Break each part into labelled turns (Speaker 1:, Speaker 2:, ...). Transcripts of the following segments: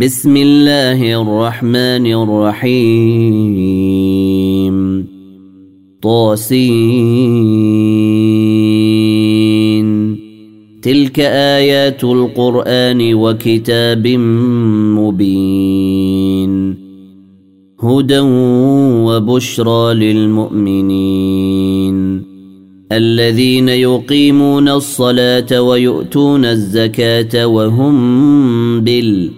Speaker 1: بسم الله الرحمن الرحيم طاسين تلك ايات القران وكتاب مبين هدى وبشرى للمؤمنين الذين يقيمون الصلاه ويؤتون الزكاه وهم بال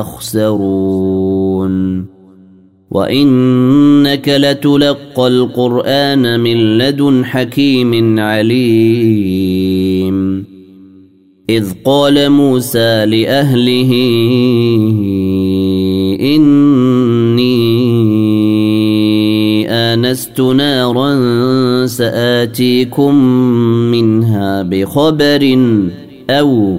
Speaker 1: أخسرون وإنك لتلقى القرآن من لدن حكيم عليم إذ قال موسى لأهله إني آنست نارا سآتيكم منها بخبر أو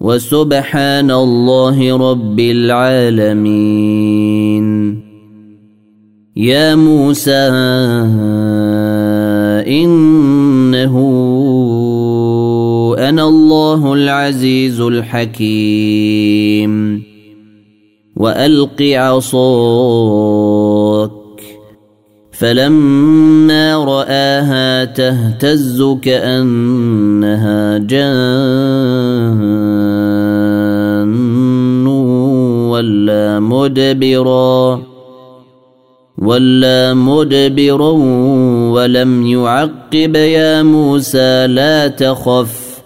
Speaker 1: وسبحان الله رب العالمين يا موسى انه انا الله العزيز الحكيم والق عصاك فلما رآها تهتز كأنها جان ولا مدبرا ولا مدبرا ولم يعقب يا موسى لا تخف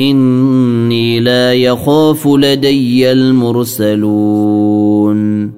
Speaker 1: إني لا يخاف لدي المرسلون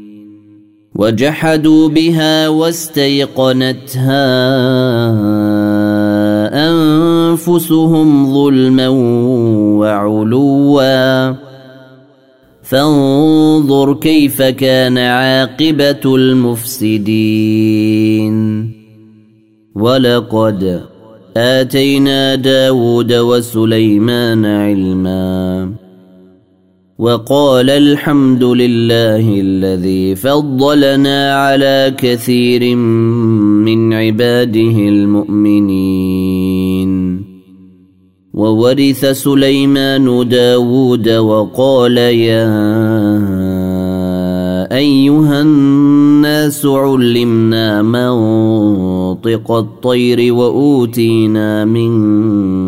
Speaker 1: وجحدوا بها واستيقنتها انفسهم ظلما وعلوا فانظر كيف كان عاقبه المفسدين ولقد اتينا داود وسليمان علما وقال الحمد لله الذي فضلنا على كثير من عباده المؤمنين وورث سليمان داود وقال يا أيها الناس علمنا منطق الطير وأوتينا من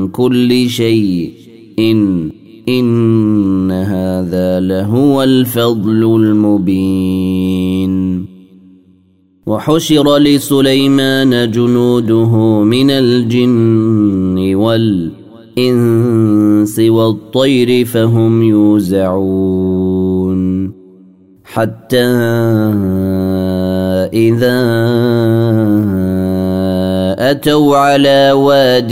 Speaker 1: كل شيء إن إن هذا لهو الفضل المبين وحشر لسليمان جنوده من الجن والإنس والطير فهم يوزعون حتى إذا أتوا على واد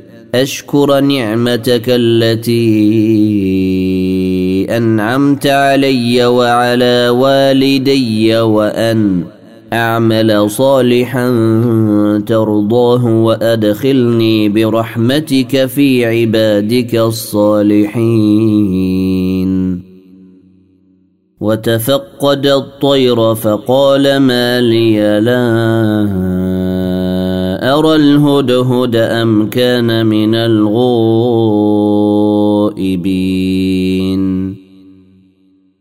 Speaker 1: اشكر نعمتك التي انعمت علي وعلى والدي وان اعمل صالحا ترضاه وادخلني برحمتك في عبادك الصالحين وتفقد الطير فقال ما لي لا أرى الهدهد أم كان من الغائبين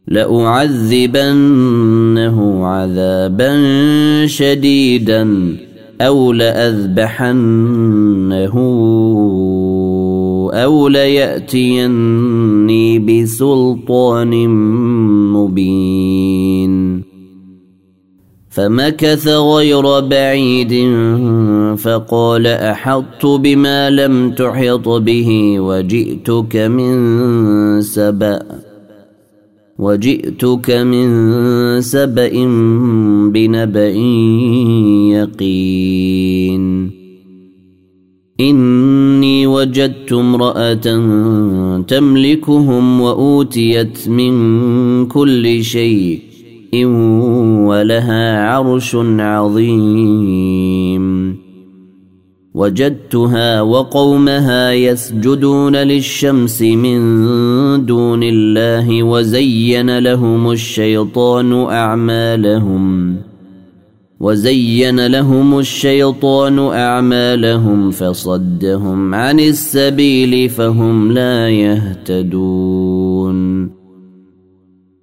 Speaker 1: لأعذبنه عذابا شديدا أو لأذبحنه أو ليأتيني بسلطان مبين فمكث غير بعيد فقال احطت بما لم تحط به وجئتك من سبأ وجئتك من سبأ بنبأ يقين إني وجدت امرأة تملكهم وأوتيت من كل شيء ولها عرش عظيم وجدتها وقومها يسجدون للشمس من دون الله وزين لهم الشيطان اعمالهم وزين لهم الشيطان اعمالهم فصدهم عن السبيل فهم لا يهتدون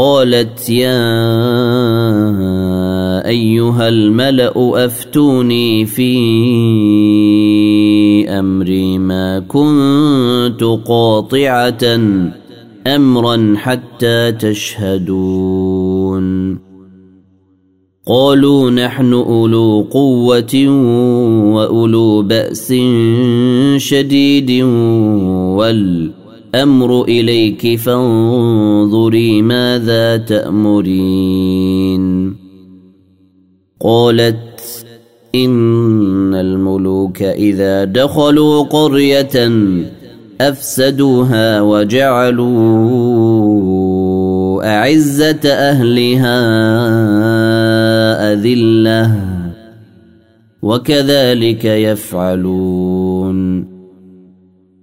Speaker 1: قالت يا ايها الملا افتوني في امري ما كنت قاطعه امرا حتى تشهدون قالوا نحن اولو قوه واولو باس شديد وال الامر اليك فانظري ماذا تامرين قالت ان الملوك اذا دخلوا قريه افسدوها وجعلوا اعزه اهلها اذله وكذلك يفعلون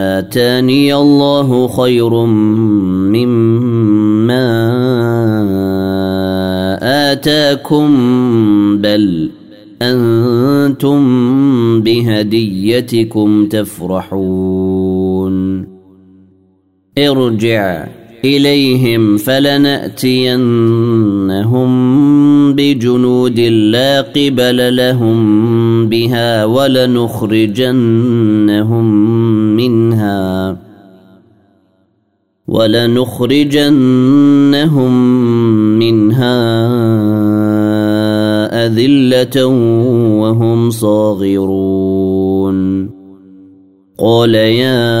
Speaker 1: آتاني الله خير مما آتاكم بل أنتم بهديتكم تفرحون ارجع اليهم فلناتينهم بجنود لا قبل لهم بها ولنخرجنهم منها ولنخرجنهم منها أذلة وهم صاغرون قال يا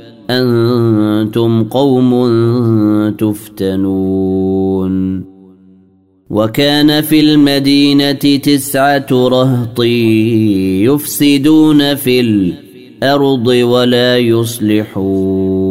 Speaker 1: أنتم قوم تفتنون وكان في المدينة تسعة رهط يفسدون في الأرض ولا يصلحون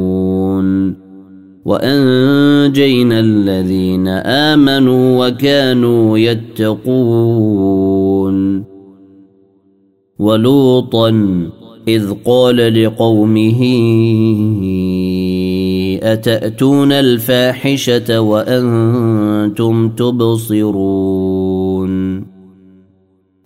Speaker 1: وانجينا الذين امنوا وكانوا يتقون ولوطا اذ قال لقومه اتاتون الفاحشه وانتم تبصرون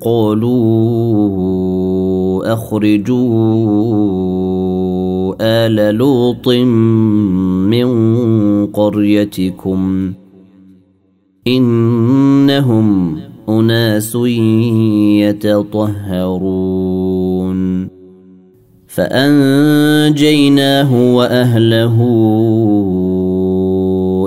Speaker 1: قالوا اخرجوا ال لوط من قريتكم انهم اناس يتطهرون فانجيناه واهله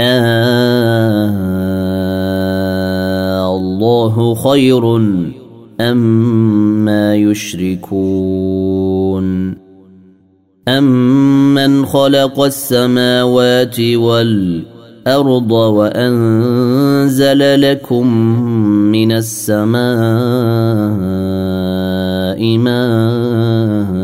Speaker 1: آه الله خير أما يشركون أمن خلق السماوات والأرض وأنزل لكم من السماء ماءً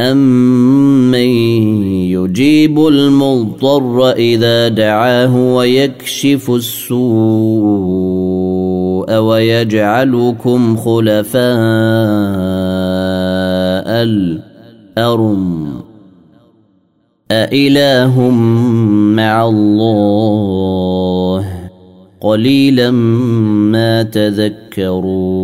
Speaker 1: أمن يجيب المضطر إذا دعاه ويكشف السوء ويجعلكم خلفاء الأرم أإله مع الله قليلا ما تذكرون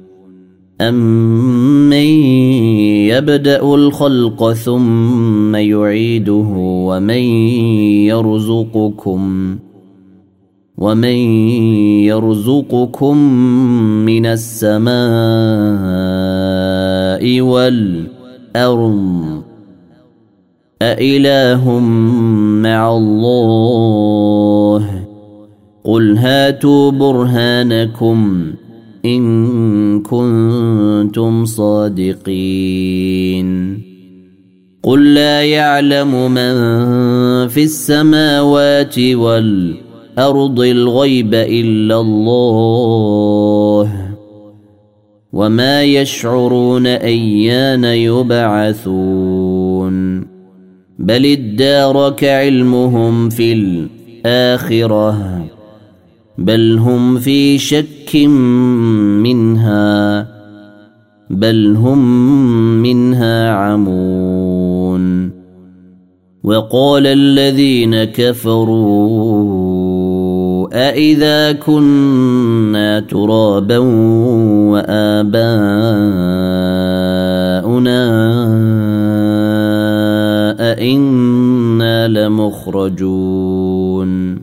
Speaker 1: أمن يبدأ الخلق ثم يعيده ومن يرزقكم ومن يرزقكم من السماء والأرض أإله مع الله قل هاتوا برهانكم ان كنتم صادقين قل لا يعلم من في السماوات والارض الغيب الا الله وما يشعرون ايان يبعثون بل ادارك علمهم في الاخره بل هم في شك شك منها بل هم منها عمون وقال الذين كفروا أإذا كنا ترابا وآباؤنا أئنا لمخرجون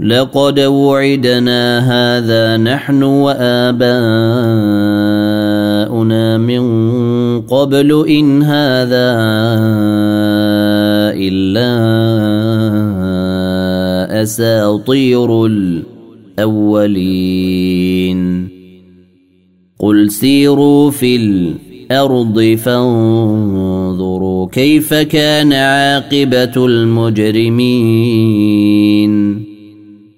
Speaker 1: لقد وعدنا هذا نحن واباؤنا من قبل ان هذا الا اساطير الاولين قل سيروا في الارض فانظروا كيف كان عاقبه المجرمين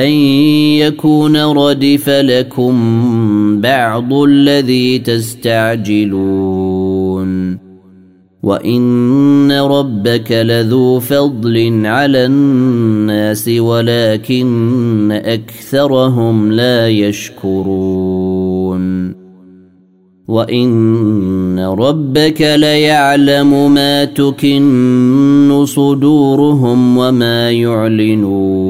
Speaker 1: أن يكون ردف لكم بعض الذي تستعجلون وإن ربك لذو فضل على الناس ولكن أكثرهم لا يشكرون وان ربك ليعلم ما تكن صدورهم وما يعلنون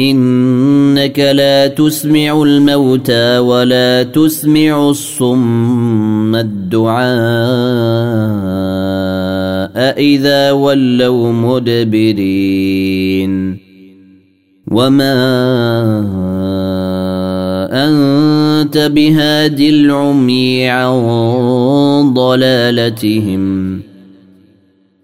Speaker 1: انك لا تسمع الموتى ولا تسمع الصم الدعاء اذا ولوا مدبرين وما انت بهادي العمي عن ضلالتهم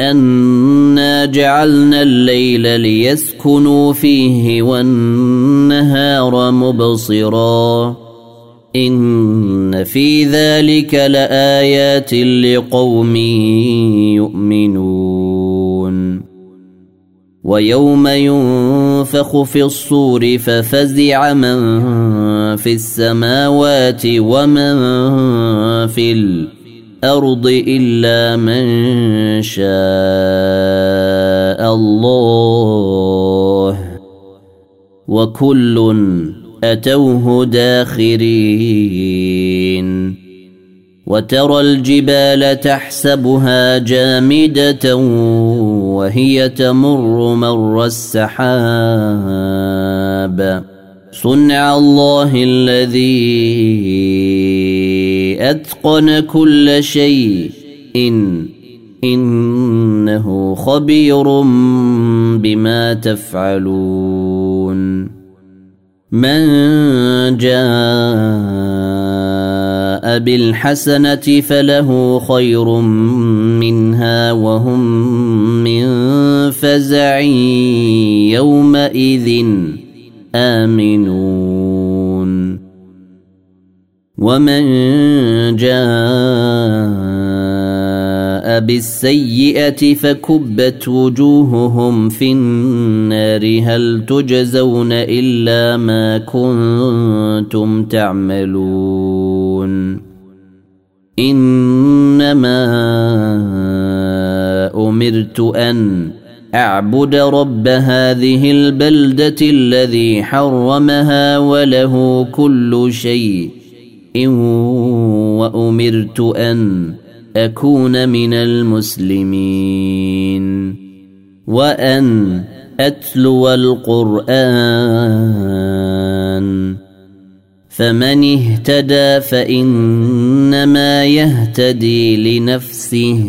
Speaker 1: أنا جعلنا الليل ليسكنوا فيه والنهار مبصرا إن في ذلك لآيات لقوم يؤمنون ويوم ينفخ في الصور ففزع من في السماوات ومن في الأرض الارض الا من شاء الله وكل اتوه داخرين وترى الجبال تحسبها جامده وهي تمر مر السحاب صنع الله الذي اتقن كل شيء إن انه خبير بما تفعلون من جاء بالحسنه فله خير منها وهم من فزع يومئذ امنون ومن جاء بالسيئه فكبت وجوههم في النار هل تجزون الا ما كنتم تعملون انما امرت ان اعبد رب هذه البلده الذي حرمها وله كل شيء إن وامرت ان اكون من المسلمين وان اتلو القران فمن اهتدى فانما يهتدي لنفسه